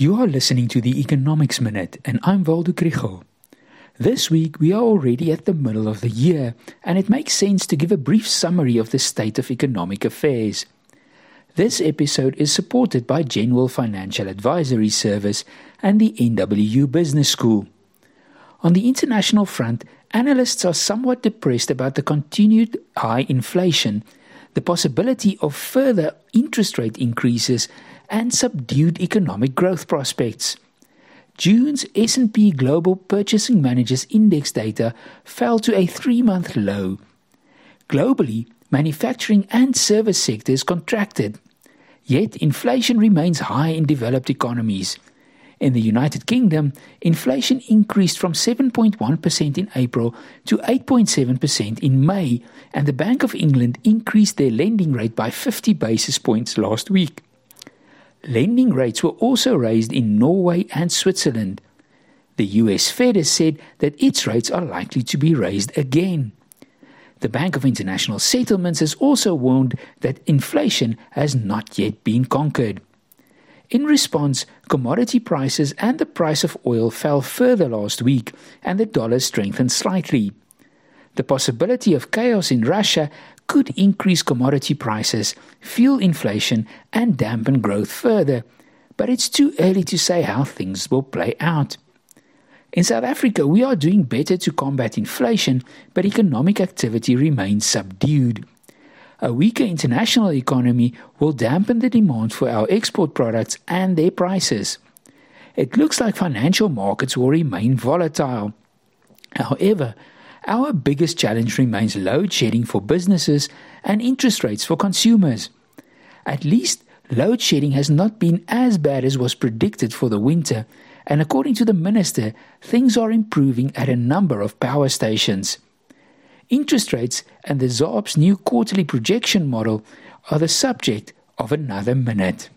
You are listening to the Economics Minute, and I'm Waldo Krugell. This week, we are already at the middle of the year, and it makes sense to give a brief summary of the state of economic affairs. This episode is supported by Jenwil Financial Advisory Service and the NWU Business School. On the international front, analysts are somewhat depressed about the continued high inflation, the possibility of further interest rate increases, and subdued economic growth prospects. June's S&P Global Purchasing Managers Index data fell to a 3-month low. Globally, manufacturing and service sectors contracted. Yet inflation remains high in developed economies. In the United Kingdom, inflation increased from 7.1% in April to 8.7% in May, and the Bank of England increased their lending rate by 50 basis points last week. Lending rates were also raised in Norway and Switzerland. The US Fed has said that its rates are likely to be raised again. The Bank of International Settlements has also warned that inflation has not yet been conquered. In response, commodity prices and the price of oil fell further last week, and the dollar strengthened slightly. The possibility of chaos in Russia could increase commodity prices, fuel inflation, and dampen growth further, but it's too early to say how things will play out. In South Africa, we are doing better to combat inflation, but economic activity remains subdued. A weaker international economy will dampen the demand for our export products and their prices. It looks like financial markets will remain volatile. However, our biggest challenge remains load shedding for businesses and interest rates for consumers. At least load shedding has not been as bad as was predicted for the winter, and according to the minister, things are improving at a number of power stations. Interest rates and the SARB's new quarterly projection model are the subject of another minute.